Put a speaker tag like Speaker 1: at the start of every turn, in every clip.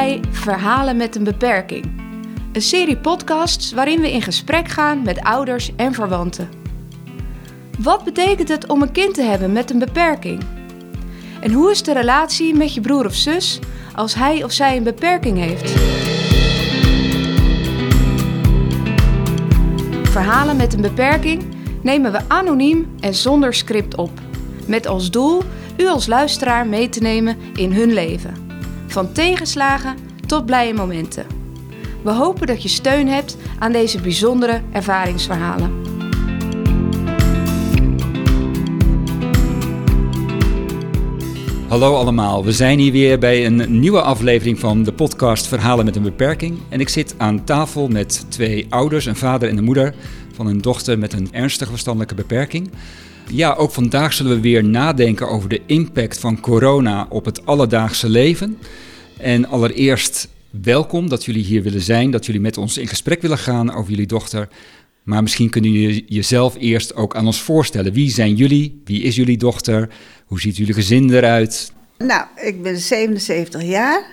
Speaker 1: bij Verhalen met een beperking. Een serie podcasts waarin we in gesprek gaan met ouders en verwanten. Wat betekent het om een kind te hebben met een beperking? En hoe is de relatie met je broer of zus als hij of zij een beperking heeft? Verhalen met een beperking nemen we anoniem en zonder script op. Met als doel u als luisteraar mee te nemen in hun leven. Van tegenslagen tot blije momenten. We hopen dat je steun hebt aan deze bijzondere ervaringsverhalen.
Speaker 2: Hallo allemaal, we zijn hier weer bij een nieuwe aflevering van de podcast Verhalen met een beperking. En ik zit aan tafel met twee ouders, een vader en een moeder van een dochter met een ernstige verstandelijke beperking. Ja, ook vandaag zullen we weer nadenken over de impact van corona op het alledaagse leven. En allereerst welkom dat jullie hier willen zijn, dat jullie met ons in gesprek willen gaan over jullie dochter. Maar misschien kunnen jullie jezelf eerst ook aan ons voorstellen. Wie zijn jullie? Wie is jullie dochter? Hoe ziet jullie gezin eruit?
Speaker 3: Nou, ik ben 77 jaar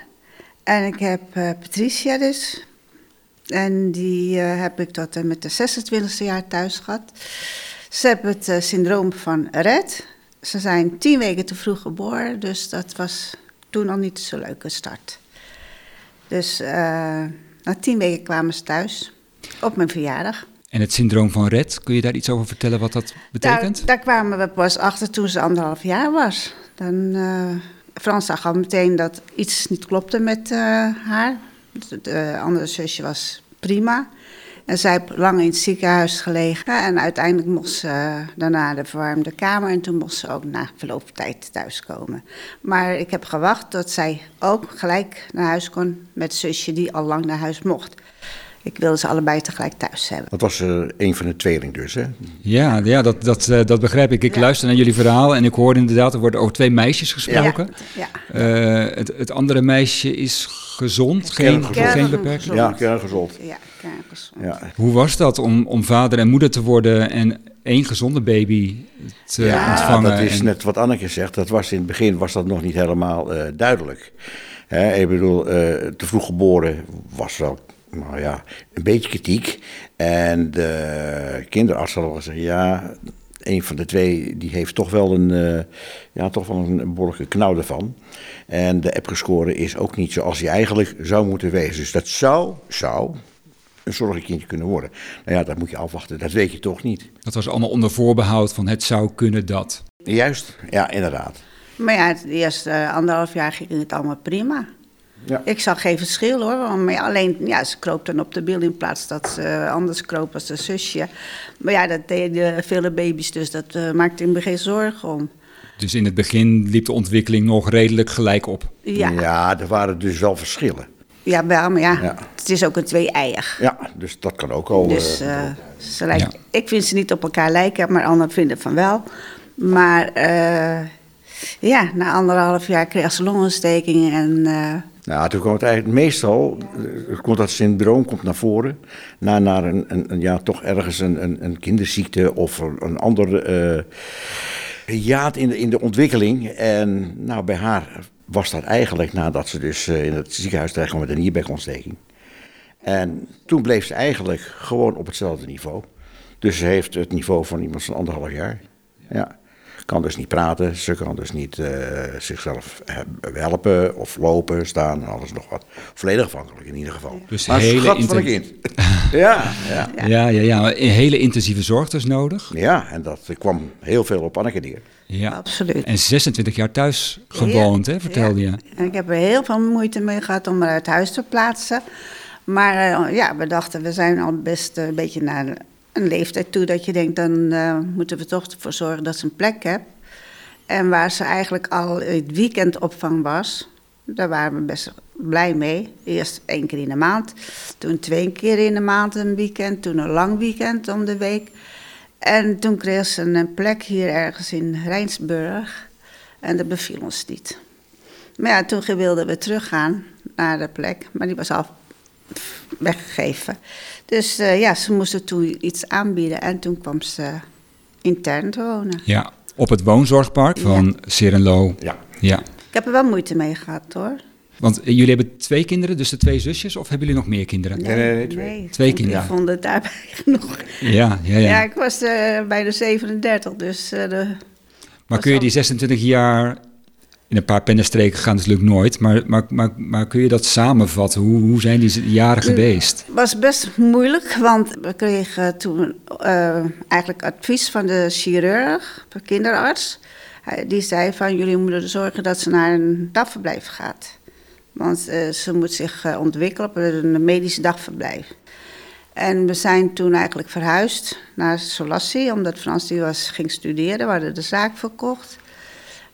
Speaker 3: en ik heb uh, Patricia dus. En die uh, heb ik tot en met de 26e jaar thuis gehad. Ze hebben het uh, syndroom van Red. Ze zijn tien weken te vroeg geboren, dus dat was toen al niet zo'n leuke start. Dus na tien weken kwamen ze thuis op mijn verjaardag.
Speaker 2: En het syndroom van Red, kun je daar iets over vertellen wat dat betekent?
Speaker 3: Daar, daar kwamen we pas achter toen ze anderhalf jaar was. Dan, uh, Frans zag al meteen dat iets niet klopte met uh, haar. De andere zusje was prima. En zij heeft lang in het ziekenhuis gelegen. En uiteindelijk mocht ze daarna de verwarmde kamer. En toen mocht ze ook na verloop van tijd thuiskomen. Maar ik heb gewacht tot zij ook gelijk naar huis kon met zusje die al lang naar huis mocht. Ik wilde ze allebei tegelijk thuis hebben.
Speaker 4: Dat was uh, een van de tweeling dus, hè?
Speaker 2: Ja, ja dat, dat, uh, dat begrijp ik. Ik ja. luister naar jullie verhaal en ik hoorde inderdaad, er worden over twee meisjes gesproken. Ja. ja. Uh, het, het andere meisje is gezond, geen, geen beperking?
Speaker 4: Ja, kerngezond.
Speaker 3: Ja,
Speaker 2: Ja. Hoe was dat om, om vader en moeder te worden en één gezonde baby te
Speaker 4: ja,
Speaker 2: ontvangen?
Speaker 4: dat is
Speaker 2: en...
Speaker 4: net wat Anneke zegt. Dat was in het begin was dat nog niet helemaal duidelijk. Hè, ik bedoel, te vroeg geboren was wel nou ja, een beetje kritiek. En de kinderarts had al gezegd, ja, een van de twee die heeft toch wel een, uh, ja, toch wel een behoorlijke knauw ervan. En de app-gescore is ook niet zoals hij eigenlijk zou moeten wezen. Dus dat zou, zou een zorgenkindje kunnen worden. Nou ja, dat moet je afwachten, dat weet je toch niet.
Speaker 2: Dat was allemaal onder voorbehoud van het zou kunnen dat.
Speaker 4: Juist, ja, inderdaad.
Speaker 3: Maar ja, het eerste anderhalf jaar ging het allemaal prima. Ja. Ik zag geen verschil hoor. Maar alleen, ja, ze kroop dan op de bil in plaats dat ze anders kroop als de zusje. Maar ja, dat deden vele baby's, dus dat uh, maakte ik me geen zorgen om.
Speaker 2: Dus in het begin liep de ontwikkeling nog redelijk gelijk op?
Speaker 3: Ja,
Speaker 4: ja er waren dus wel verschillen.
Speaker 3: Ja, wel, maar ja, ja. het is ook een twee-eier.
Speaker 4: Ja, dus dat kan ook al.
Speaker 3: Dus uh, ze lijken, ja. ik vind ze niet op elkaar lijken, maar anderen vinden van wel. Maar uh, ja, na anderhalf jaar kreeg ze longontsteking en...
Speaker 4: Nou, toen kwam het eigenlijk meestal, komt dat syndroom komt naar voren, na naar een, een, een ja, toch ergens een, een, een kinderziekte of een ander uh, jaad in de, in de ontwikkeling. En nou, bij haar was dat eigenlijk nadat ze dus in het ziekenhuis terecht kwam met een nierbekontsteking. En toen bleef ze eigenlijk gewoon op hetzelfde niveau. Dus ze heeft het niveau van iemand van anderhalf jaar. Ja kan dus niet praten, ze kan dus niet uh, zichzelf helpen of lopen, staan en alles nog wat. Volledig afhankelijk in ieder geval.
Speaker 2: Dus
Speaker 4: maar
Speaker 2: hele
Speaker 4: schat van een kind. ja, ja.
Speaker 2: Ja, ja, ja, een hele intensieve zorg dus nodig.
Speaker 4: Ja, en dat kwam heel veel op Anneke neer.
Speaker 2: Ja,
Speaker 3: absoluut.
Speaker 2: En 26 jaar thuis gewoond, ja. hè, vertelde
Speaker 3: ja.
Speaker 2: je.
Speaker 3: En ik heb er heel veel moeite mee gehad om haar uit huis te plaatsen. Maar uh, ja, we dachten, we zijn al best een beetje naar een leeftijd toe dat je denkt, dan uh, moeten we toch ervoor zorgen dat ze een plek heeft. En waar ze eigenlijk al het weekendopvang was, daar waren we best blij mee. Eerst één keer in de maand, toen twee keer in de maand een weekend, toen een lang weekend om de week. En toen kreeg ze een plek hier ergens in Rijnsburg en dat beviel ons niet. Maar ja, toen wilden we teruggaan naar de plek, maar die was al weggegeven. Dus uh, ja, ze moesten toen iets aanbieden en toen kwam ze intern te wonen.
Speaker 2: Ja, op het woonzorgpark van ja. Serenlo.
Speaker 4: Ja.
Speaker 2: ja.
Speaker 3: Ik heb er wel moeite mee gehad hoor.
Speaker 2: Want eh, jullie hebben twee kinderen, dus de twee zusjes, of hebben jullie nog meer kinderen?
Speaker 4: Nee, nee, nee, twee.
Speaker 2: Twee
Speaker 3: Ik
Speaker 2: kinderen.
Speaker 3: vond het daarbij genoeg.
Speaker 2: Ja, ja,
Speaker 3: Ja,
Speaker 2: ja.
Speaker 3: ik was eh, bij de 37, dus eh, de,
Speaker 2: Maar kun je die 26 jaar in een paar pennenstreken gaan, dat lukt nooit. Maar, maar, maar, maar kun je dat samenvatten? Hoe, hoe zijn die jaren geweest?
Speaker 3: was best moeilijk, want we kregen toen eh, eigenlijk advies van de chirurg, de kinderarts. Hij- Die zei van jullie moeten zorgen dat ze naar een dagverblijf gaat. Want eh, ze moet zich eh, ontwikkelen op een medisch dagverblijf. En we zijn toen eigenlijk verhuisd naar Solassi, omdat Frans die was, ging studeren. We hadden de zaak verkocht.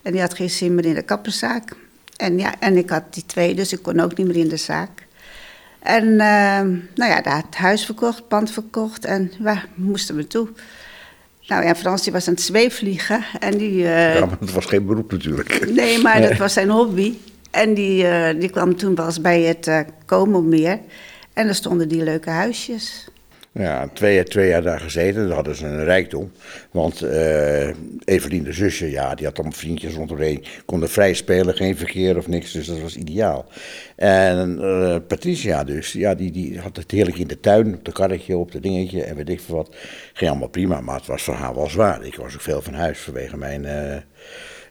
Speaker 3: En die had geen zin meer in de kapperszaak. En, ja, en ik had die twee, dus ik kon ook niet meer in de zaak. En ehm, nou ja, daar het huis verkocht, het pand verkocht en waar moesten we toe? Nou ja, Frans die was aan het zweefvliegen en die... eh,
Speaker 4: Ja, maar het was geen beroep natuurlijk.
Speaker 3: Nee, maar dat was zijn hobby. En die, eh, die kwam toen eens bij het uh, Komermeer. En er stonden die leuke huisjes.
Speaker 4: Ja, twee, twee jaar daar gezeten, dat hadden ze een rijkdom. Want eh Evelien, de zusje, ja, die had allemaal vriendjes rondomheen. Konden vrij spelen, geen verkeer of niks, dus dat was ideaal. En Patricia dus, ja, die, die had het heerlijk in de tuin, op de karretje, op de dingetje en weet ik veel wat. Ging allemaal prima, maar het was voor haar wel zwaar. Ik was ook veel van huis vanwege mijn,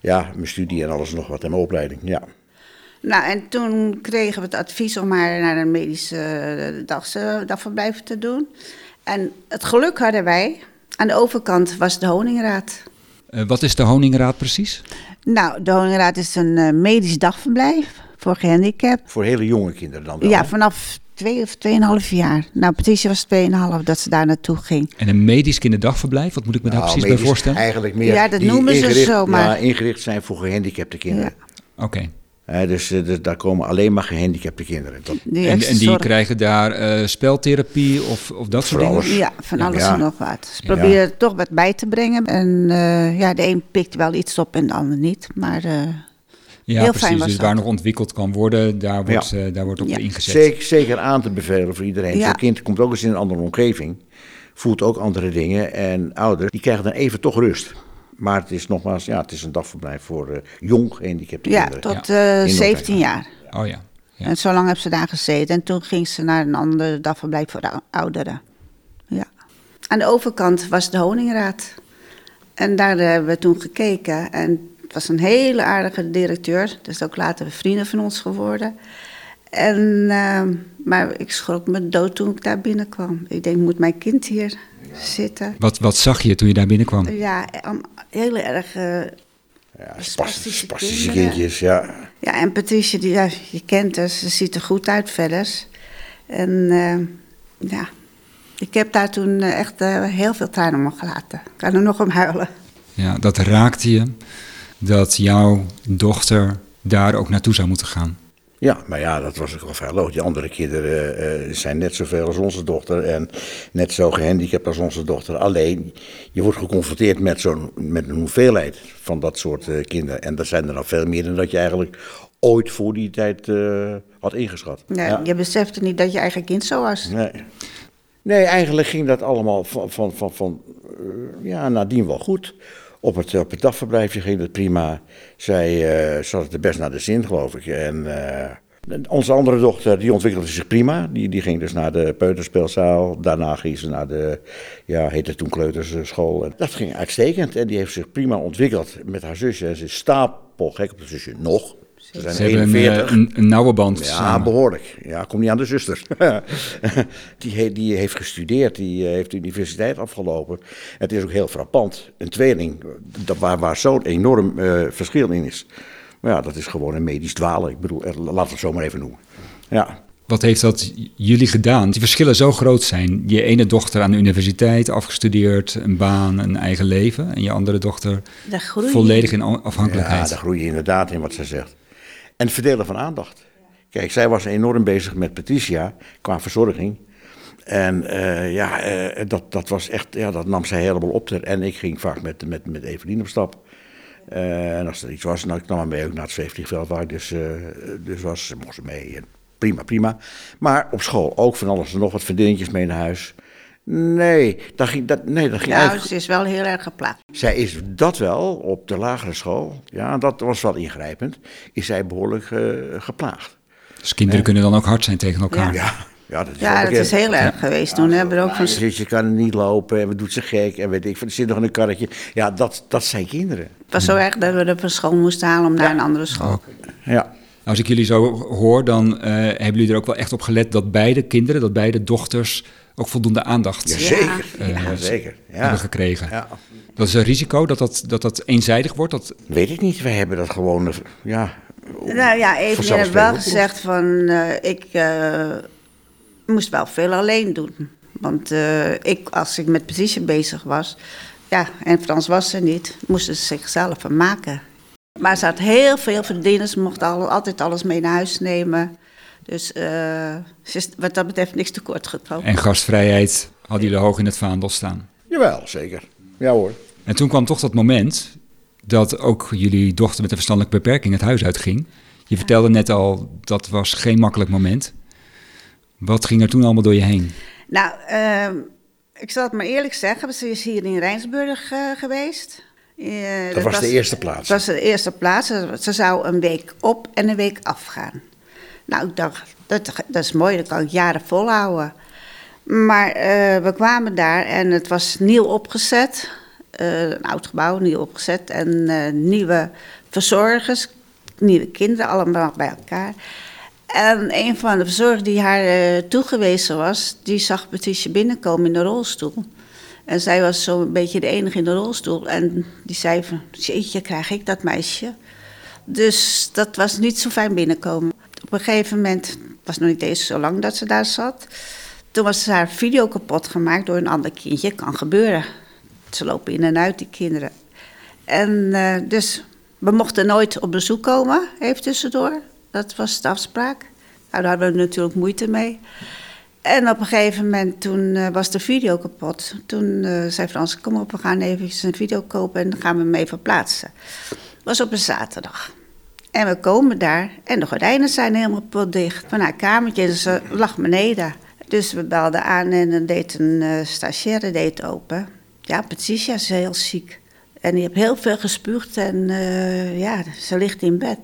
Speaker 4: ja, mijn studie en alles nog wat en mijn opleiding, ja.
Speaker 3: Nou, en toen kregen we het advies om haar naar een medische eh, dagverblijf te doen. En het geluk hadden wij, aan de overkant was de Honingraad.
Speaker 2: Eh, wat is de Honingraad precies?
Speaker 3: Nou, de Honingraad is een eh, medisch dagverblijf voor gehandicapten.
Speaker 4: Voor hele jonge kinderen dan wel.
Speaker 3: Ja, vanaf twee of tweeënhalf jaar. Nou, Patricia was tweeënhalf dat ze daar naartoe ging.
Speaker 2: En een medisch kinderdagverblijf, wat moet ik me daar
Speaker 4: Nou,
Speaker 2: precies bij voorstellen?
Speaker 4: Eigenlijk meer
Speaker 3: Ja, dat
Speaker 4: die
Speaker 3: noemen ze zo, maar-
Speaker 4: Ja, ingericht zijn voor gehandicapte kinderen.
Speaker 2: Oké.
Speaker 4: Dus, eh, dus daar komen alleen maar gehandicapte kinderen. Dat,
Speaker 3: Die
Speaker 2: En, en die
Speaker 3: zorg.
Speaker 2: krijgen daar eh, speltherapie of, of dat soort dingen?
Speaker 4: alles.
Speaker 3: Ja, van alles
Speaker 4: Ja.
Speaker 3: en nog wat. Ze
Speaker 4: Ja.
Speaker 3: proberen er toch wat bij te brengen. En eh, ja, de een pikt wel iets op en de ander niet. Maar eh,
Speaker 2: Ja,
Speaker 3: Heel
Speaker 2: precies.
Speaker 3: fijn was
Speaker 2: dus
Speaker 3: dat.
Speaker 2: waar nog ontwikkeld kan worden, daar wordt, eh, daar wordt op
Speaker 3: Ja.
Speaker 2: ingezet.
Speaker 4: zeker, zeker aan te bevelen voor iedereen.
Speaker 3: Ja.
Speaker 4: Zo'n kind komt ook eens in een andere omgeving. Voelt ook andere dingen. En ouders, die krijgen dan even toch rust. Maar het is nogmaals, ja, het is een dagverblijf voor eh, jong gehandicapte
Speaker 3: ja,
Speaker 4: kinderen.
Speaker 3: tot eh,
Speaker 4: In
Speaker 3: 17
Speaker 4: Noordwijk.
Speaker 3: jaar.
Speaker 2: Oh ja. Ja.
Speaker 3: En zo lang heb ze daar gezeten. En toen ging ze naar een ander dagverblijf voor ou- ouderen. Ja. Aan de overkant was de Honingraad. En daar hebben we toen gekeken. En het was een hele aardige directeur. Dus ook later vrienden van ons geworden. En, eh, maar ik schrok me dood toen ik daar binnenkwam. Ik denk, moet mijn kind hier zitten?
Speaker 2: Wat, wat zag je toen je daar binnenkwam?
Speaker 3: Ja, heel erg... eh,
Speaker 4: Ja,
Speaker 3: Spastische
Speaker 4: kindjes, ja.
Speaker 3: Ja, en Patricia, die, ja, je kent haar, ze ziet er goed uit verder. En eh, ja, ik heb daar toen eh, echt eh, heel veel tranen om gelaten. Ik kan er nog om huilen.
Speaker 2: Ja, dat raakte je, dat jouw dochter daar ook naartoe zou moeten gaan.
Speaker 4: Ja, maar ja, dat was ook wel vrij logisch. Die andere kinderen eh, zijn net zoveel als onze dochter en net zo gehandicapt als onze dochter. Alleen, je wordt geconfronteerd met, zo'n, met een hoeveelheid van dat soort eh, kinderen. En dat zijn er nog veel meer dan dat je eigenlijk ooit voor die tijd eh, had ingeschat.
Speaker 3: Ja,
Speaker 4: Ja.
Speaker 3: Je besefte niet dat je eigen kind zo was.
Speaker 4: Nee. nee, eigenlijk ging dat allemaal van, van, van, van eh, ja, nadien wel goed. Op het, op het dagverblijfje ging het prima. Zij eh zat het er best naar de zin, geloof ik. En eh, onze andere dochter, die ontwikkelde zich prima. Die, die ging dus naar de peuterspeelzaal. Daarna ging ze naar de, ja, heette toen kleuterschool. En dat ging uitstekend. En die heeft zich prima ontwikkeld met haar zusje. En ze is stapelgek op de zusje nog. Ze zijn
Speaker 2: Ze een,
Speaker 4: 41.
Speaker 2: eh, een, een nauwe band
Speaker 4: Ja,
Speaker 2: samen.
Speaker 4: behoorlijk. Ja, kom niet aan de zuster. die, die heeft gestudeerd, die eh, heeft de universiteit afgelopen. Het is ook heel frappant. Een tweeling, dat waar, waar zo'n enorm eh, verschil in is. Maar ja, dat is gewoon een medisch dwalen. Ik bedoel, laten we het zo maar even noemen. Ja,
Speaker 2: Wat heeft dat jullie gedaan? Die verschillen zo groot zijn. Je ene dochter aan de universiteit, afgestudeerd, een baan, een eigen leven. En je andere dochter volledig in
Speaker 4: ja
Speaker 2: afhankelijkheid.
Speaker 4: daar groei je inderdaad in wat zij zegt. En het verdelen van aandacht. Kijk, zij was enorm bezig met Patricia qua verzorging. En eh, ja, eh, dat, dat was echt, ja, dat nam zij helemaal op. ter- En ik ging vaak met, met, met Evelien op stap. Eh, en als er iets was, nou, ik nam haar mee ook naar het zweefvliegveld waar ik dus, eh, dus was. Ze mocht ze mee. En prima, prima. Maar op school ook van alles en nog wat vriendinnetjes mee naar huis. Nee, dat ging, dat, nee, dat ging
Speaker 3: Nou,
Speaker 4: eigenlijk...
Speaker 3: ze is wel heel erg geplaagd.
Speaker 4: Zij is dat wel op de lagere school, ja, dat was wel ingrijpend, is zij behoorlijk eh, geplaagd.
Speaker 2: Dus kinderen kunnen dan ook hard zijn tegen elkaar.
Speaker 3: Ja.
Speaker 4: Ja, ja dat is,
Speaker 3: Ja, dat heel erg geweest toen. Hebben we er ook van...
Speaker 4: Dus je kan niet lopen en we doet ze gek en weet ik. Er zit nog in een karretje. Ja, dat, dat zijn kinderen.
Speaker 3: Het was zo erg dat we er van school moesten halen om naar een andere school.
Speaker 4: Ja.
Speaker 2: Als ik jullie zo hoor, dan eh, hebben jullie er ook wel echt op gelet dat beide kinderen, dat beide dochters ook voldoende aandacht
Speaker 4: Jazeker.
Speaker 2: eh,
Speaker 4: Ja, zeker.
Speaker 2: hebben
Speaker 4: Ja.
Speaker 2: gekregen.
Speaker 4: Ja.
Speaker 2: Dat is een risico dat dat, dat dat eenzijdig wordt. Dat,
Speaker 4: Weet ik niet. Wij hebben dat gewoon, eh, ja...
Speaker 3: Nou ja, even heeft wel gezegd van... eh, ik eh, moest wel veel alleen doen. Want eh, ik, als ik met Patricia bezig was... Ja, en Frans was er niet, moesten ze zichzelf vermaken. Maar ze had heel veel verdienen. Ze mocht al, altijd alles mee naar huis nemen. Dus eh, ze is wat dat betreft niks tekort gekomen.
Speaker 2: en gastvrijheid hadden jullie hoog in het vaandel staan.
Speaker 4: Jawel, zeker. Ja hoor.
Speaker 2: En toen kwam toch dat moment dat ook jullie dochter met een verstandelijke beperking het huis uitging. Je vertelde net al, dat was geen makkelijk moment. Wat ging er toen allemaal door je heen?
Speaker 3: Nou, ehm, ik zal het maar eerlijk zeggen. Ze is hier in Rijnsburg eh, geweest. Eh,
Speaker 4: Dat was de eerste plaats.
Speaker 3: Dat was de eerste plaats. Ze, zou een week op en een week afgaan. Nou, ik dacht, dat, dat is mooi, dat kan ik jaren volhouden. Maar eh, we kwamen daar en het was nieuw opgezet. Eh, een oud gebouw, nieuw opgezet. En eh, nieuwe verzorgers, nieuwe kinderen, allemaal bij elkaar. En een van de verzorgers die haar eh, toegewezen was, die zag Patricia binnenkomen in de rolstoel. En zij was zo'n beetje de enige in de rolstoel. En die zei van, jeetje, krijg ik dat meisje? Dus dat was niet zo fijn binnenkomen. Op een gegeven moment, het was nog niet eens zo lang dat ze daar zat... toen was haar video kapot gemaakt door een ander kindje. Kan gebeuren. Ze lopen in en uit, die kinderen. En eh, dus, we mochten nooit op bezoek komen, even tussendoor. Dat was de afspraak. Nou, daar hadden we natuurlijk moeite mee. En op een gegeven moment, toen eh, was de video kapot. Toen eh, zei Frans, kom op, we gaan even een video kopen en dan gaan we hem even plaatsen. was op een zaterdag. En we komen daar en de gordijnen zijn helemaal dicht. Van haar kamertje en ze lag beneden. Dus we belden aan en deed een eh stagiaire deed open. Ja, Patricia is heel ziek. En die heeft heel veel gespuugd en ja, ze ligt in bed.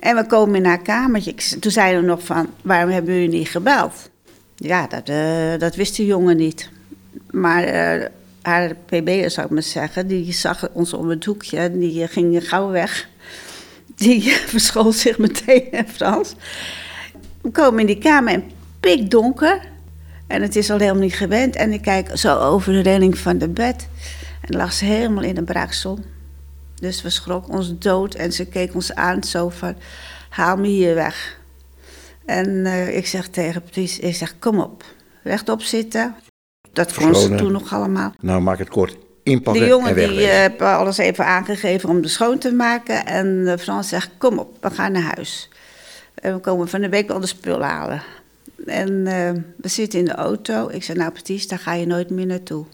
Speaker 3: En we komen in haar kamertje. Toen zeiden we nog van, waarom hebben jullie niet gebeld? Ja, dat, eh, dat wist de jongen niet. Maar eh, haar pb'er, zou ik maar zeggen, die zag ons om het hoekje die eh, ging gauw weg. Die verschool zich meteen in Frans. We komen in die kamer en pikdonker. En het is al helemaal niet gewend. En ik kijk zo over de relling van de bed. En lag ze helemaal in een braaksel. Dus we schrokken ons dood en ze keek ons aan zo van, haal me hier weg. En eh, ik zeg tegen Patrice, ik zeg, kom op, rechtop zitten. Dat kon ze toen nog allemaal.
Speaker 4: Nou, maak het kort. Inpakken
Speaker 3: Die jongen
Speaker 4: en
Speaker 3: die eh, heeft alles even aangegeven om de schoon te maken. En eh, Frans zegt, kom op, we gaan naar huis. En we komen van de week wel de spullen halen. En we zitten in de auto. Ik zeg, nou Patrice, daar ga je nooit meer naartoe.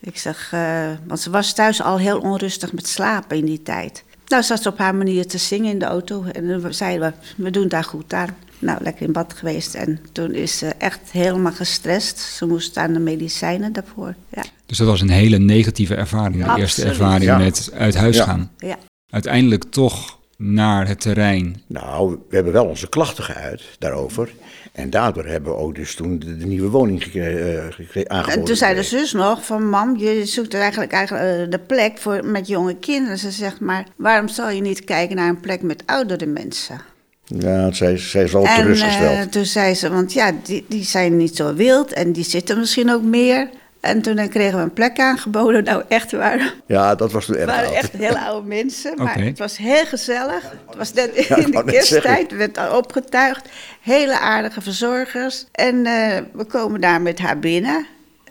Speaker 3: Ik zeg, eh, want ze was thuis al heel onrustig met slapen in die tijd. Nou, zat ze op haar manier te zingen in de auto. En dan zeiden we, we doen daar goed aan. Nou, lekker in bad geweest. En toen is ze echt helemaal gestrest. Ze moest aan de medicijnen daarvoor. Ja,
Speaker 2: Dus dat was een hele negatieve ervaring, de eerste ervaring
Speaker 4: Ja.
Speaker 2: met uit huis
Speaker 4: Ja.
Speaker 2: gaan.
Speaker 3: ja.
Speaker 2: Uiteindelijk toch naar het terrein.
Speaker 4: Nou, we hebben wel onze klachten geuit daarover. En daardoor hebben we ook dus toen de, de nieuwe woning gekre- eh, gekre- aangeboden.
Speaker 3: En toen zei de
Speaker 4: gekregen.
Speaker 3: zus nog van mam, je zoekt eigenlijk, eigenlijk eh, de plek voor, met jonge kinderen. Ze zegt maar, waarom zal je niet kijken naar een plek met oudere mensen?
Speaker 4: Ja, zij, zij is wel
Speaker 3: en
Speaker 4: gerustgesteld.
Speaker 3: eh, toen zei ze, want ja, die, die zijn niet zo wild en die zitten misschien ook meer. En toen eh, kregen we een plek aangeboden. Nou, echt waar.
Speaker 4: ja, dat was toen
Speaker 3: Het
Speaker 4: erg
Speaker 3: waren echt hele oude mensen, maar het was heel gezellig. Het was net
Speaker 4: Ja,
Speaker 3: in de kersttijd, werd al opgetuigd. Hele aardige verzorgers. En eh, we komen daar met haar binnen.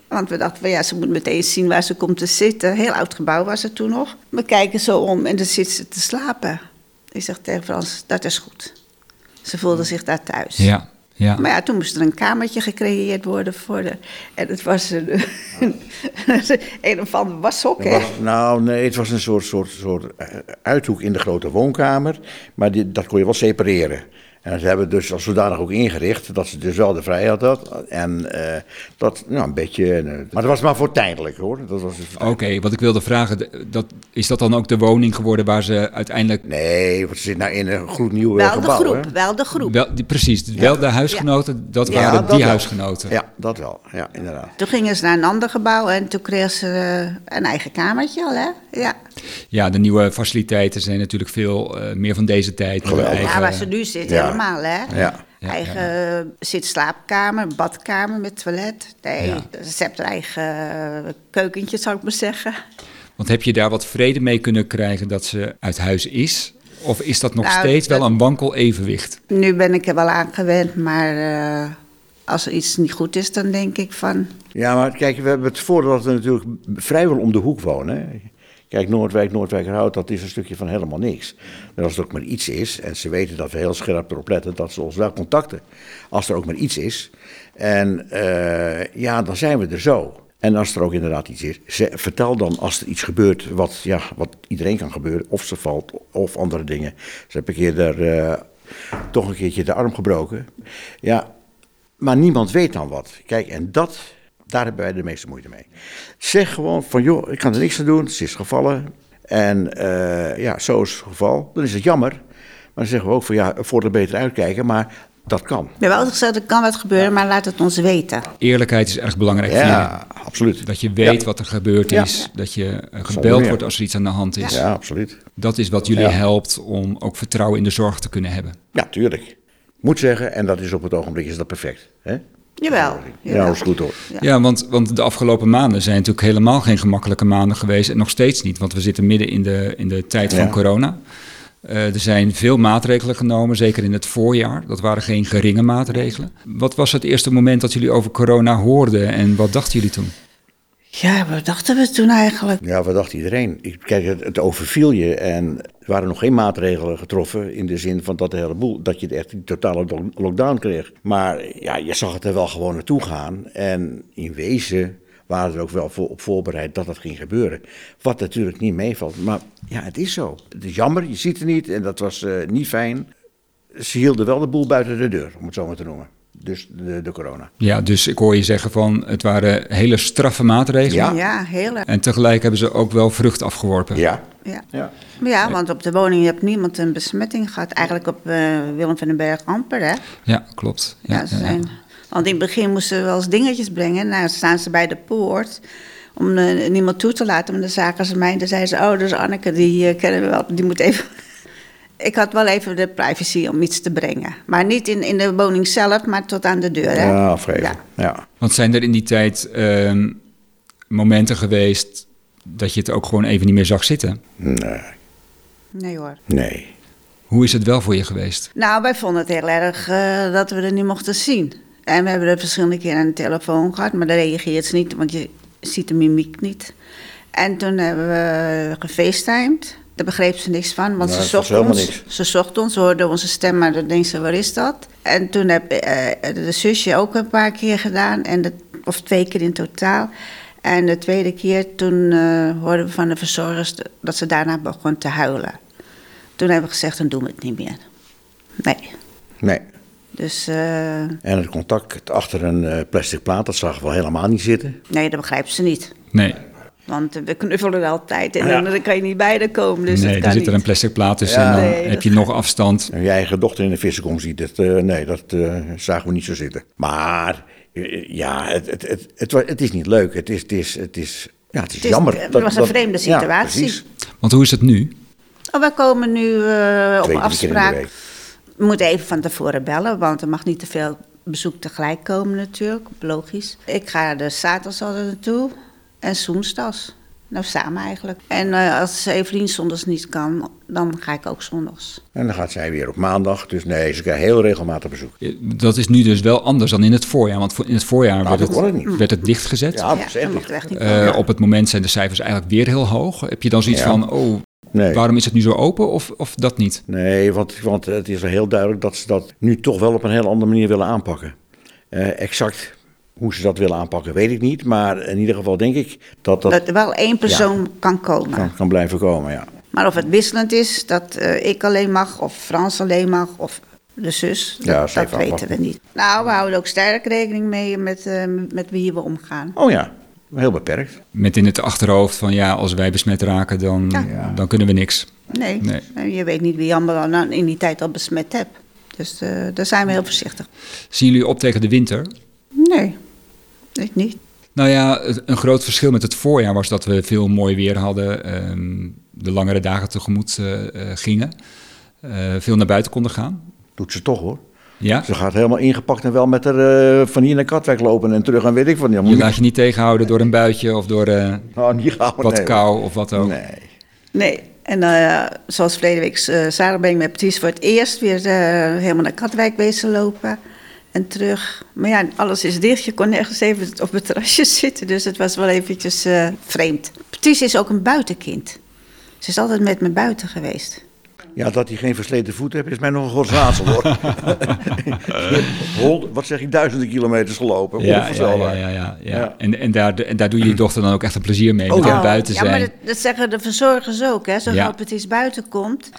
Speaker 3: Want we dachten, van, ja, ze moet meteen zien waar ze komt te zitten. Heel oud gebouw was het toen nog. We kijken zo om en dan zit ze te slapen. Ik zeg tegen Frans, dat is goed. Ze voelde zich daar thuis.
Speaker 2: Ja, ja.
Speaker 3: Maar ja, toen moest er een kamertje gecreëerd worden voor de... En het was een, een of ander washok, hè?
Speaker 4: was- nou, nee, het was een soort, soort, soort eh, uithoek in de grote woonkamer. Maar die, dat kon je wel separeren. En ze hebben dus als zodanig ook ingericht dat ze dus wel de vrijheid had. En eh, dat, nou, een beetje. eh, maar dat was maar voor tijdelijk hoor. Dat was dus
Speaker 2: Oké, wat ik wilde vragen, dat, is dat dan ook de woning geworden waar ze uiteindelijk...
Speaker 4: Nee, want ze zit nou in een gloednieuw eh,
Speaker 3: Wel de
Speaker 4: gebouw.
Speaker 3: groep,
Speaker 4: hè?
Speaker 3: wel de groep.
Speaker 2: Wel, die, precies, wel de huisgenoten, dat
Speaker 4: Ja,
Speaker 2: waren
Speaker 4: dat
Speaker 2: die
Speaker 4: wel.
Speaker 2: huisgenoten.
Speaker 4: Ja, dat wel. Ja, inderdaad.
Speaker 3: Toen gingen ze naar een ander gebouw en toen kregen ze een eigen kamertje al, hè? Ja,
Speaker 2: Ja, de nieuwe faciliteiten zijn natuurlijk veel eh, meer van deze tijd.
Speaker 3: Ja waar ze nu zit,
Speaker 4: Ja.
Speaker 3: helemaal, hè?
Speaker 4: Ja.
Speaker 2: Ja,
Speaker 3: eigen eh, zit slaapkamer, badkamer met toilet. Nee,
Speaker 2: Ja.
Speaker 3: ze heeft haar eigen keukentje, zou ik maar zeggen.
Speaker 2: Want heb je daar wat vrede mee kunnen krijgen dat ze uit huis is? Of is dat nog
Speaker 3: Nou,
Speaker 2: steeds wel een wankel evenwicht?
Speaker 3: Nu ben ik er wel aan gewend, maar eh, als er iets niet goed is, dan denk ik van...
Speaker 4: Ja, maar kijk, we hebben het voordeel dat we natuurlijk vrijwel om de hoek wonen. Kijk, Noordwijk, Noordwijkerhout, dat is een stukje van helemaal niks. En als er ook maar iets is, en ze weten dat we heel scherp erop letten, dat ze ons wel contacten. Als er ook maar iets is. En eh, ja, dan zijn we er zo. En als er ook inderdaad iets is, vertel dan als er iets gebeurt wat, ja, wat iedereen kan gebeuren. Of ze valt, of andere dingen. Ze heb keer daar, eh, toch een keertje de arm gebroken. Ja, maar niemand weet dan wat. Kijk, en dat, daar hebben wij de meeste moeite mee. Zeg gewoon van, joh, ik kan er niks aan doen, ze is gevallen. En eh, ja, zo is het geval. Dan is het jammer. Maar dan zeggen we ook van, ja, voor er beter uitkijken, maar dat kan.
Speaker 3: We hebben altijd gezegd, er kan wat gebeuren, maar laat het ons weten.
Speaker 2: Eerlijkheid is erg belangrijk.
Speaker 4: Ja, absoluut.
Speaker 2: Dat je weet
Speaker 4: Ja.
Speaker 2: wat er gebeurd
Speaker 4: Ja.
Speaker 2: is. Dat je gebeld wordt als er iets aan de hand is.
Speaker 4: Ja, absoluut.
Speaker 2: Dat is wat jullie
Speaker 4: Ja.
Speaker 2: helpt om ook vertrouwen in de zorg te kunnen hebben.
Speaker 4: Ja, tuurlijk. Moet zeggen, en dat is op het ogenblik is dat perfect. Hè?
Speaker 3: Jawel.
Speaker 4: Ja, dat is goed hoor.
Speaker 3: Ja.
Speaker 2: Ja, want, want de afgelopen maanden zijn natuurlijk helemaal geen gemakkelijke maanden geweest. En nog steeds niet, want we zitten midden in de, in de tijd van
Speaker 4: Ja.
Speaker 2: corona. Eh, er zijn veel maatregelen genomen, zeker in het voorjaar. Dat waren geen geringe maatregelen. Wat was het eerste moment dat jullie over corona hoorden en wat dachten jullie toen?
Speaker 3: Ja, wat dachten we toen eigenlijk?
Speaker 4: Ja, wat dacht iedereen? Kijk, het, het overviel je en er waren nog geen maatregelen getroffen in de zin van dat de hele boel, dat je echt die totale lo- lockdown kreeg. Maar ja, je zag het er wel gewoon naartoe gaan en in wezen waren er ook wel voor, op voorbereid dat dat ging gebeuren. Wat natuurlijk niet meevalt, maar ja, het is zo. Het is jammer, je ziet het niet en dat was eh, niet fijn. Ze hielden wel de boel buiten de deur, om het zo maar te noemen. Dus de, de corona.
Speaker 2: Ja, dus ik hoor je zeggen van het waren hele straffe maatregelen.
Speaker 4: Ja.
Speaker 3: Ja, heel erg.
Speaker 2: En tegelijk hebben ze ook wel vrucht afgeworpen.
Speaker 4: Ja.
Speaker 3: Ja.
Speaker 4: ja.
Speaker 3: ja, want op de woning heeft niemand een besmetting gehad. Eigenlijk op eh, Willem van den Berg amper, hè?
Speaker 2: Ja, klopt.
Speaker 3: Ja, ze zijn... Want in het begin moesten we wel eens dingetjes brengen. Nou, staan ze bij de poort om eh, niemand toe te laten. Maar dan zagen ze mij en dan zeiden ze... Oh, dus Anneke, die eh, kennen we wel, die moet even... Ik had wel even de privacy om iets te brengen. Maar niet in, in de woning zelf, maar tot aan de deur, hè?
Speaker 4: Ja, afgeven.
Speaker 3: Ja.
Speaker 4: ja.
Speaker 2: Want zijn er in die tijd ehm, momenten geweest dat je het ook gewoon even niet meer zag zitten?
Speaker 4: Nee,
Speaker 3: Nee hoor.
Speaker 4: nee.
Speaker 2: Hoe is het wel voor je geweest?
Speaker 3: Nou, wij vonden het heel erg eh, dat we er niet mochten zien. En we hebben er verschillende keren aan de telefoon gehad, maar dan reageert ze niet, want je ziet de mimiek niet. En toen hebben we gefacetimed. Daar begreep ze niks van, want
Speaker 4: Nee,
Speaker 3: ze zocht ons.
Speaker 4: niks.
Speaker 3: Ze zocht ons, hoorde onze stem, maar dan denkt ze, waar is dat? En toen heb eh, de zusje ook een paar keer gedaan, en de, of twee keer in totaal. En de tweede keer, toen eh, hoorden we van de verzorgers dat ze daarna begon te huilen. Toen hebben we gezegd, dan doen we het niet meer. Nee.
Speaker 4: Nee.
Speaker 3: Dus eh,
Speaker 4: En het contact achter een eh, plastic plaat, dat zag wel helemaal niet zitten.
Speaker 3: nee, dat begrijpen ze niet.
Speaker 2: Nee,
Speaker 3: Want we knuffelen altijd en
Speaker 4: Ja.
Speaker 3: dan, dan kan je niet bij de komen. Dus
Speaker 2: nee
Speaker 3: dat
Speaker 2: er
Speaker 3: kan
Speaker 2: zit
Speaker 3: niet.
Speaker 2: er een plastic plaat tussen
Speaker 4: Ja.
Speaker 2: en dan
Speaker 3: Nee,
Speaker 2: heb je nog afstand.
Speaker 4: En je eigen dochter in de vissenkom ziet, dat, eh, nee, dat eh, zagen we niet zo zitten. Maar eh, ja, het, het, het, het, is niet leuk. Het is, het is, het is, ja, het is,
Speaker 3: Het is-
Speaker 4: jammer.
Speaker 3: het was een vreemde
Speaker 4: ja,
Speaker 3: situatie.
Speaker 4: precies.
Speaker 2: Want hoe is het nu?
Speaker 3: Oh, we komen nu eh, op afspraak.
Speaker 4: week.
Speaker 3: We moeten even van tevoren bellen, want er mag niet te veel bezoek tegelijk komen natuurlijk, logisch. Ik ga de zaterdags altijd naartoe en woensdags. Nou, samen eigenlijk. En eh, als Evelien zondags niet kan, dan ga ik ook zondags.
Speaker 4: En dan gaat zij weer op maandag. Dus nee, ze krijgen heel regelmatig bezoek.
Speaker 2: Dat is nu dus wel anders dan in het voorjaar. Want voor- in het voorjaar
Speaker 4: Nou,
Speaker 2: werd,
Speaker 4: het
Speaker 2: het,
Speaker 4: niet.
Speaker 2: werd het dichtgezet.
Speaker 4: Ja,
Speaker 3: ja,
Speaker 4: echt niet.
Speaker 2: Eh, op het moment zijn de cijfers eigenlijk weer heel hoog. Heb je dan zoiets
Speaker 4: Ja.
Speaker 2: van, oh,
Speaker 4: Nee.
Speaker 2: waarom is het nu zo open of, of dat niet?
Speaker 4: Nee, want, want het is wel heel duidelijk dat ze dat nu toch wel op een heel andere manier willen aanpakken. Eh, exact hoe ze dat willen aanpakken, weet ik niet. Maar in ieder geval denk ik dat dat,
Speaker 3: Dat er wel één persoon kan komen.
Speaker 4: kan, kan blijven komen, ja.
Speaker 3: Maar of het wisselend is, dat eh, ik alleen mag, of Frans alleen mag, of de zus.
Speaker 4: Ja,
Speaker 3: dat weten we niet. Nou, we houden ook sterk rekening mee met, eh, met wie we omgaan.
Speaker 4: Oh ja, heel beperkt.
Speaker 2: Met in het achterhoofd van ja, als wij besmet raken, dan,
Speaker 3: Ja.
Speaker 2: dan kunnen we niks.
Speaker 3: Nee, je weet niet wie allemaal nou in die tijd al besmet hebt. Dus eh, daar zijn we heel voorzichtig.
Speaker 2: Zien jullie op tegen de winter?
Speaker 3: Nee, niet.
Speaker 2: Nou ja, een groot verschil met het voorjaar was dat we veel mooi weer hadden, ehm, de langere dagen tegemoet eh, eh, gingen, eh, veel naar buiten konden gaan.
Speaker 4: Doet ze toch hoor.
Speaker 2: Ja,
Speaker 4: Ze gaat helemaal ingepakt en wel met haar eh, van hier naar Katwijk lopen en terug en weet ik van. Ja,
Speaker 2: je laat je niet tegenhouden door een buitje of door eh,
Speaker 4: Nou, niet
Speaker 2: wat
Speaker 4: nee,
Speaker 2: kou of wat ook.
Speaker 4: Nee.
Speaker 3: Nee, en eh, zoals verleden week uh, zaterdag ben ik met Patrice voor het eerst weer eh, helemaal naar Katwijk wezen lopen. En terug. Maar ja, alles is dicht. Je kon nergens even op het terrasje zitten. Dus het was wel eventjes eh, vreemd. Patrice is ook een buitenkind. Ze is altijd met me buiten geweest.
Speaker 4: Ja, dat hij geen versleten voet heeft, is mij nog een godsraadsel hoor. Hond, wat zeg ik, duizenden kilometers gelopen.
Speaker 2: Ja, ja, ja, ja, ja, ja.
Speaker 4: Ja.
Speaker 2: En, en, daar, en daar doe je je dochter dan ook echt een plezier mee,
Speaker 4: Oh,
Speaker 2: met
Speaker 4: ja.
Speaker 2: buiten
Speaker 3: ja,
Speaker 2: zijn.
Speaker 3: maar dat, dat zeggen de verzorgers ook. Hè. Zo
Speaker 2: Ja.
Speaker 3: Patrice buiten komt,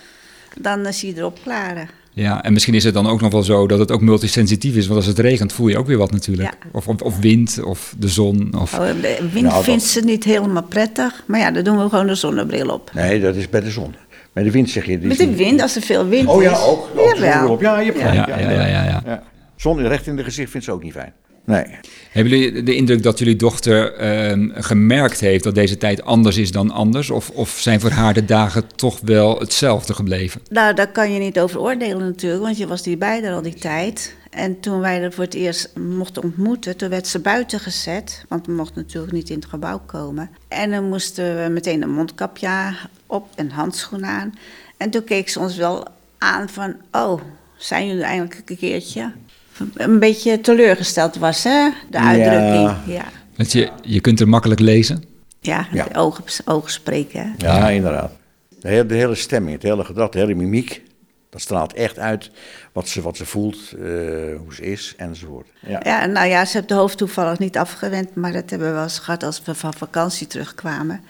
Speaker 3: dan is hij erop klaren.
Speaker 2: Ja, en misschien is het dan ook nog wel zo dat het ook multisensitief is. Want als het regent voel je ook weer wat natuurlijk.
Speaker 3: Ja.
Speaker 2: Of, of, of wind, of de zon. Of...
Speaker 3: Oh, de wind
Speaker 4: Nou, dat-
Speaker 3: vindt ze niet helemaal prettig. Maar ja, dan doen we gewoon de zonnebril op.
Speaker 4: Nee, dat is bij de zon. Bij de wind zeg je. die
Speaker 3: Met de
Speaker 4: niet-
Speaker 3: wind, als er veel wind
Speaker 4: Oh
Speaker 3: is.
Speaker 4: ja, ook. op. Ja, je hebt
Speaker 2: ja, ja, ja, ja. ja.
Speaker 4: Zon recht in de gezicht vindt ze ook niet fijn. Nee.
Speaker 2: Hebben jullie de indruk dat jullie dochter ehm, gemerkt heeft dat deze tijd anders is dan anders? Of, of zijn voor haar de dagen toch wel hetzelfde gebleven?
Speaker 3: Nou, daar kan je niet over oordelen natuurlijk, want je was hierbij er al die tijd. En toen wij er voor het eerst mochten ontmoeten, toen werd ze buiten gezet. Want we mochten natuurlijk niet in het gebouw komen. En dan moesten we meteen een mondkapje op en handschoenen aan. En toen keek ze ons wel aan van, oh, zijn jullie eindelijk een keertje? Een beetje teleurgesteld was, hè, de uitdrukking. Ja,
Speaker 2: Dat je, je kunt er makkelijk lezen.
Speaker 3: ja,
Speaker 4: Ja.
Speaker 3: de ogen, ogen spreken. hè.
Speaker 4: Ja, inderdaad. De hele, de hele stemming, het hele gedrag, de hele mimiek. Dat straalt echt uit wat ze, wat ze voelt, eh, hoe ze is enzovoort. Ja.
Speaker 3: Ja, nou ja, ze heeft de hoofd toevallig niet afgewend, maar dat hebben we wel eens gehad als we van vakantie terugkwamen.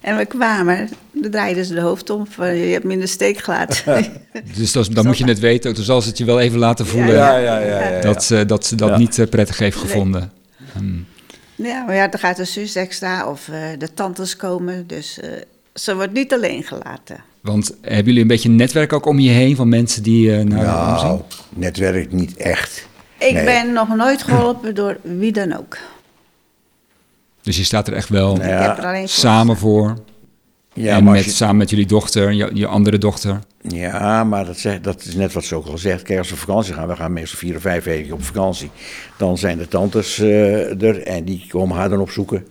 Speaker 3: En we kwamen, dan draaiden ze de hoofd om, van, je hebt me in de steek gelaten.
Speaker 2: Dus dat, dan moet je het weten. Dan zal ze het je wel even laten voelen
Speaker 3: Ja,
Speaker 4: ja, ja, ja.
Speaker 2: Dat, ze- dat ze dat
Speaker 4: Ja.
Speaker 2: niet eh, prettig heeft gevonden.
Speaker 3: ja, maar ja, dan gaat de zus extra of eh, de tantes komen, dus eh, ze wordt niet alleen gelaten.
Speaker 2: Want hebben jullie een beetje een netwerk ook om je heen van mensen die eh naar
Speaker 4: Nou,
Speaker 2: omzien?
Speaker 4: netwerk niet echt.
Speaker 3: Ik
Speaker 4: Nee.
Speaker 3: ben nog nooit geholpen door wie dan ook.
Speaker 2: Dus je staat er echt wel
Speaker 4: Nee.
Speaker 3: Ik
Speaker 4: Ja,
Speaker 3: heb er alleen voor
Speaker 2: samen voor.
Speaker 4: Ja,
Speaker 2: en
Speaker 4: maar,
Speaker 2: met,
Speaker 4: je-
Speaker 2: samen met jullie dochter, je, je andere dochter.
Speaker 4: ja, maar dat, zeg, dat is net wat ze ook al zegt. Kijk, als we op vakantie gaan, we gaan meestal vier of vijf weken op vakantie. Dan zijn de tantes eh, er en die komen haar dan opzoeken.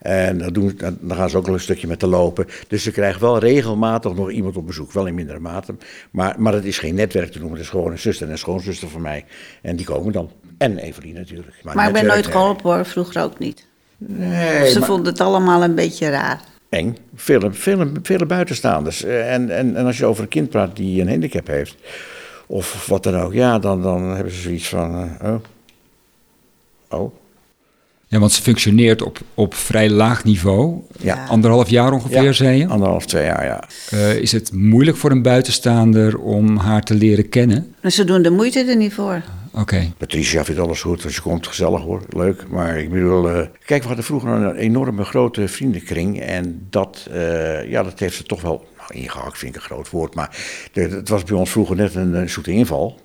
Speaker 4: En dan, doen, dan gaan ze ook nog een stukje met te lopen. Dus ze krijgt wel regelmatig nog iemand op bezoek. Wel in mindere mate. Maar, maar het is geen netwerk te noemen. Het is gewoon een zuster en een schoonzuster van mij. En die komen dan. En Evelien natuurlijk.
Speaker 3: Maar ik ben nooit
Speaker 4: nee.
Speaker 3: geholpen hoor, vroeger ook niet.
Speaker 4: Nee,
Speaker 3: Ze
Speaker 4: maar-
Speaker 3: vonden het allemaal een beetje raar.
Speaker 4: eng. Vele, vele, vele buitenstaanders. Eh, En, en, en als je over een kind praat die een handicap heeft, of wat dan ook, ja, dan, dan hebben ze zoiets van: eh, oh. Oh.
Speaker 2: Ja, want ze functioneert op, op vrij laag niveau.
Speaker 4: Ja.
Speaker 2: Anderhalf jaar ongeveer,
Speaker 4: Ja,
Speaker 2: zei je.
Speaker 4: Anderhalf, twee jaar, ja.
Speaker 2: Eh, is het moeilijk voor een buitenstaander om haar te leren kennen?
Speaker 3: Ze doen de moeite er niet voor.
Speaker 2: Oké.
Speaker 4: Patricia vindt alles goed als je komt, gezellig hoor, leuk. Maar ik bedoel, eh, kijk, we hadden vroeger een enorme grote vriendenkring. En dat, eh, ja, dat heeft ze toch wel, nou, ingehakt vind ik een groot woord. Maar de- het was bij ons vroeger net een, een zoete inval.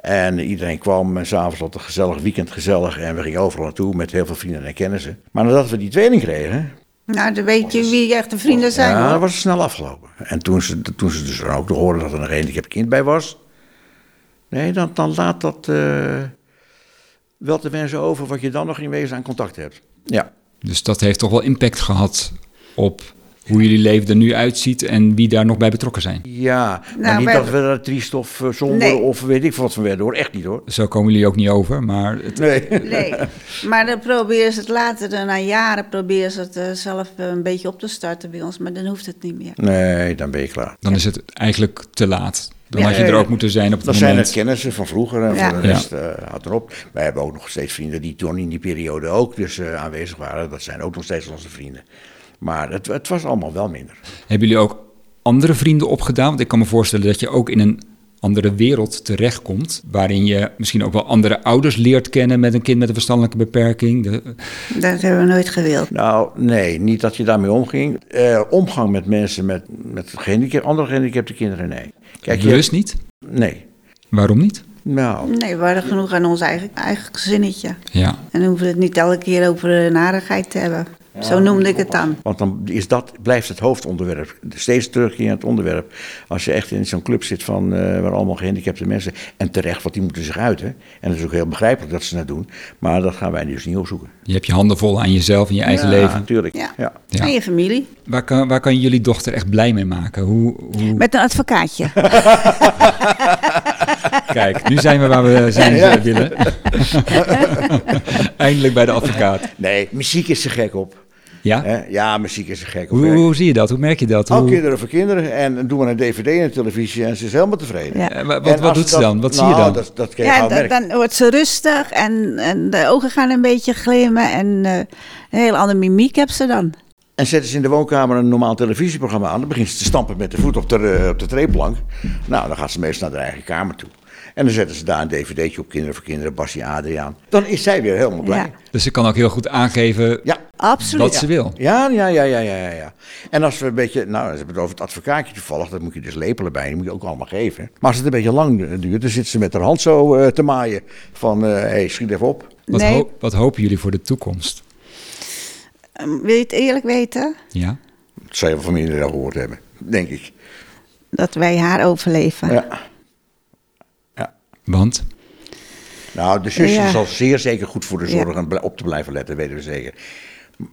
Speaker 4: En iedereen kwam en s'avonds had een gezellig weekend gezellig. En we gingen overal naartoe met heel veel vrienden en kennissen. Maar nadat we die tweeling kregen,
Speaker 3: Nou, dan weet je wie echte vrienden zijn
Speaker 4: ja, dan was het snel afgelopen. En toen ze, toen ze dus dan ook hoorden dat er een gehandicapt kind bij was. Nee, dan, dan laat dat eh, wel te wensen over wat je dan nog in wezen aan contact hebt. Ja.
Speaker 2: Dus dat heeft toch wel impact gehad op hoe jullie leven er nu uitziet en wie daar nog bij betrokken zijn.
Speaker 4: Ja, maar
Speaker 3: Nou,
Speaker 4: niet
Speaker 3: wij-
Speaker 4: dat we er triest of eh, somber
Speaker 3: Nee.
Speaker 4: of weet ik veel wat van werden hoor. Echt niet hoor.
Speaker 2: Zo komen jullie ook niet over, maar het,
Speaker 4: Nee.
Speaker 3: Nee, maar dan proberen ze het later, dan na jaren proberen ze het eh, zelf een beetje op te starten bij ons, maar dan hoeft het niet meer.
Speaker 4: Nee, dan ben je klaar.
Speaker 2: dan is het eigenlijk te laat. Dan
Speaker 3: Ja,
Speaker 2: had je er ook moeten zijn op het
Speaker 4: Dat zijn
Speaker 2: moment.
Speaker 4: het kennissen van vroeger en
Speaker 3: Ja.
Speaker 4: voor de rest eh houdt erop. Wij hebben ook nog steeds vrienden die toen in die periode ook dus eh, aanwezig waren. Dat zijn ook nog steeds onze vrienden. Maar het, het was allemaal wel minder.
Speaker 2: Hebben jullie ook andere vrienden opgedaan? Want ik kan me voorstellen dat je ook in een andere wereld terechtkomt. Waarin je misschien ook wel andere ouders leert kennen met een kind met een verstandelijke beperking. De,
Speaker 3: Dat hebben we nooit gewild.
Speaker 4: Nou, nee, niet dat je daarmee omging. Eh, omgang met mensen met, met gehandicap, andere gehandicapte kinderen, nee. Kijk, je-
Speaker 2: bewust niet?
Speaker 4: Nee.
Speaker 2: Waarom niet?
Speaker 4: Nou,
Speaker 3: Nee, we hadden genoeg aan ons eigen, eigen gezinnetje.
Speaker 2: Ja.
Speaker 3: En dan hoeven we het niet elke keer over de narigheid te hebben. Zo noemde ik het dan.
Speaker 4: Want dan is dat, blijft het hoofdonderwerp. Steeds terugkerend onderwerp. Als je echt in zo'n club zit van, eh, waar allemaal gehandicapte mensen. En terecht, want die moeten zich uiten. En het is ook heel begrijpelijk dat ze dat doen. Maar dat gaan wij dus niet opzoeken.
Speaker 2: Je hebt je handen vol aan jezelf en je eigen
Speaker 4: Ja,
Speaker 2: leven.
Speaker 4: natuurlijk.
Speaker 3: Ja.
Speaker 4: Ja.
Speaker 2: Ja.
Speaker 3: En je familie.
Speaker 2: Waar kan, waar kan jullie dochter echt blij mee maken? Hoe, hoe...
Speaker 3: Met een advocaatje.
Speaker 2: Kijk, nu zijn we waar we zijn willen. Eindelijk bij de advocaat.
Speaker 4: Nee, muziek is ze gek op.
Speaker 2: Ja?
Speaker 4: Hè? Ja, muziek is ze gek.
Speaker 2: Hoe, hoe zie je dat? Hoe merk je dat?
Speaker 4: Al
Speaker 2: Hoe,
Speaker 4: kinderen voor kinderen. En doen we een dvd en een televisie en ze is helemaal tevreden.
Speaker 3: Ja.
Speaker 2: Eh,
Speaker 4: En
Speaker 2: wat, wat doet ze dan? Wat zie je
Speaker 4: nou,
Speaker 2: dan?
Speaker 4: Dat, dat kan je
Speaker 3: Ja, dan,
Speaker 4: merken.
Speaker 3: dan wordt ze rustig en, en de ogen gaan een beetje glimmen. En eh, een hele andere mimiek heeft ze dan.
Speaker 4: En zetten ze in de woonkamer een normaal televisieprogramma aan. Dan begint ze te stampen met de voet op de, eh, op de treeplank. Nou, dan gaat ze meestal naar haar eigen kamer toe. En dan zetten ze daar een dvd'tje op Kinderen voor Kinderen, Bassie Adriaan. Dan is zij weer helemaal blij.
Speaker 3: Ja.
Speaker 2: Dus ze kan ook heel goed aangeven
Speaker 4: Ja,
Speaker 3: Absoluut.
Speaker 2: wat ze wil.
Speaker 4: ja, ja, ja, ja, ja, ja, ja. En als we een beetje, nou, ze hebben het over het advocaatje toevallig, dat moet je dus lepelen bij, die moet je ook allemaal geven. Maar als het een beetje lang duurt, dan zit ze met haar hand zo eh, te maaien van, hé, hey, schiet even op.
Speaker 2: Wat,
Speaker 3: Nee.
Speaker 2: ho- wat hopen jullie voor de toekomst?
Speaker 3: Ehm, Wil je het eerlijk weten?
Speaker 2: Ja?
Speaker 4: Dat zou je van iedereen al gehoord hebben, denk ik.
Speaker 3: Dat wij haar overleven.
Speaker 4: Ja.
Speaker 2: Want?
Speaker 4: Nou, de zusje
Speaker 3: Ja.
Speaker 4: zal zeer zeker goed voor de
Speaker 3: Ja.
Speaker 4: zorg en op te blijven letten, weten we zeker.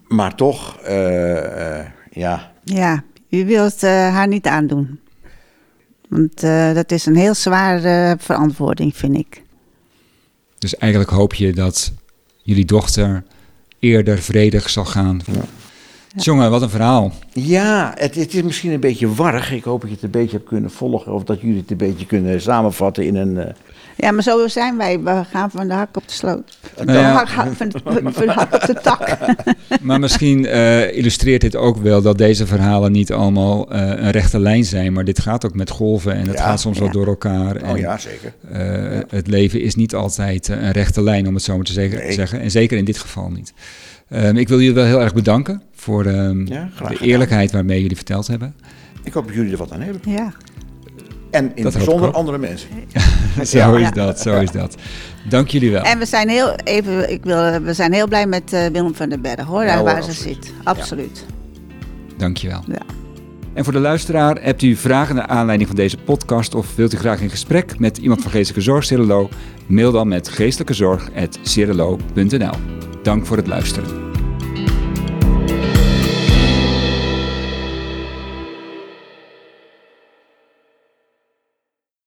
Speaker 4: Maar toch, eh, eh, ja,
Speaker 3: Ja, u wilt eh, haar niet aandoen. Want eh, dat is een heel zware verantwoording, vind ik.
Speaker 2: Dus eigenlijk hoop je dat jullie dochter eerder vredig zal gaan. Jongen, wat een verhaal.
Speaker 4: Ja, het, het is misschien een beetje warrig. Ik hoop dat je het een beetje hebt kunnen volgen. Of dat jullie het een beetje kunnen samenvatten in een...
Speaker 3: Ja, maar zo zijn wij. We gaan van de hak op de sloot. Van de,
Speaker 2: Nou ja.
Speaker 3: hak, van, van de hak op de tak.
Speaker 2: Maar misschien eh, illustreert dit ook wel dat deze verhalen niet allemaal eh, een rechte lijn zijn. Maar dit gaat ook met golven en het
Speaker 4: Ja.
Speaker 2: gaat soms wel door elkaar. En,
Speaker 4: oh ja, zeker.
Speaker 2: eh, Het leven is niet altijd een rechte lijn, om het zo maar te zeggen.
Speaker 4: Nee.
Speaker 2: zeggen. En zeker in dit geval niet. Ehm, ik wil jullie wel heel erg bedanken voor ehm, de eerlijkheid waarmee jullie verteld hebben.
Speaker 4: Ik hoop dat jullie er wat aan hebben.
Speaker 3: Ja.
Speaker 4: En in
Speaker 2: Dat
Speaker 4: bijzonder andere mensen.
Speaker 2: Zo
Speaker 4: Ja.
Speaker 2: is dat, zo is dat. Dank jullie wel.
Speaker 3: En we zijn heel, even, ik wil, we zijn heel blij met eh, Willem van den Berg, hoor,
Speaker 4: Ja,
Speaker 3: daar
Speaker 4: hoor,
Speaker 3: waar ze zit. Absoluut.
Speaker 2: Dank je wel.
Speaker 3: Ja.
Speaker 2: En voor de luisteraar, hebt u vragen naar aanleiding van deze podcast of wilt u graag in gesprek met iemand van Geestelijke Zorg Cirelo? Mail dan met geestelijkezorg.cirelo.nl. Dank voor het luisteren.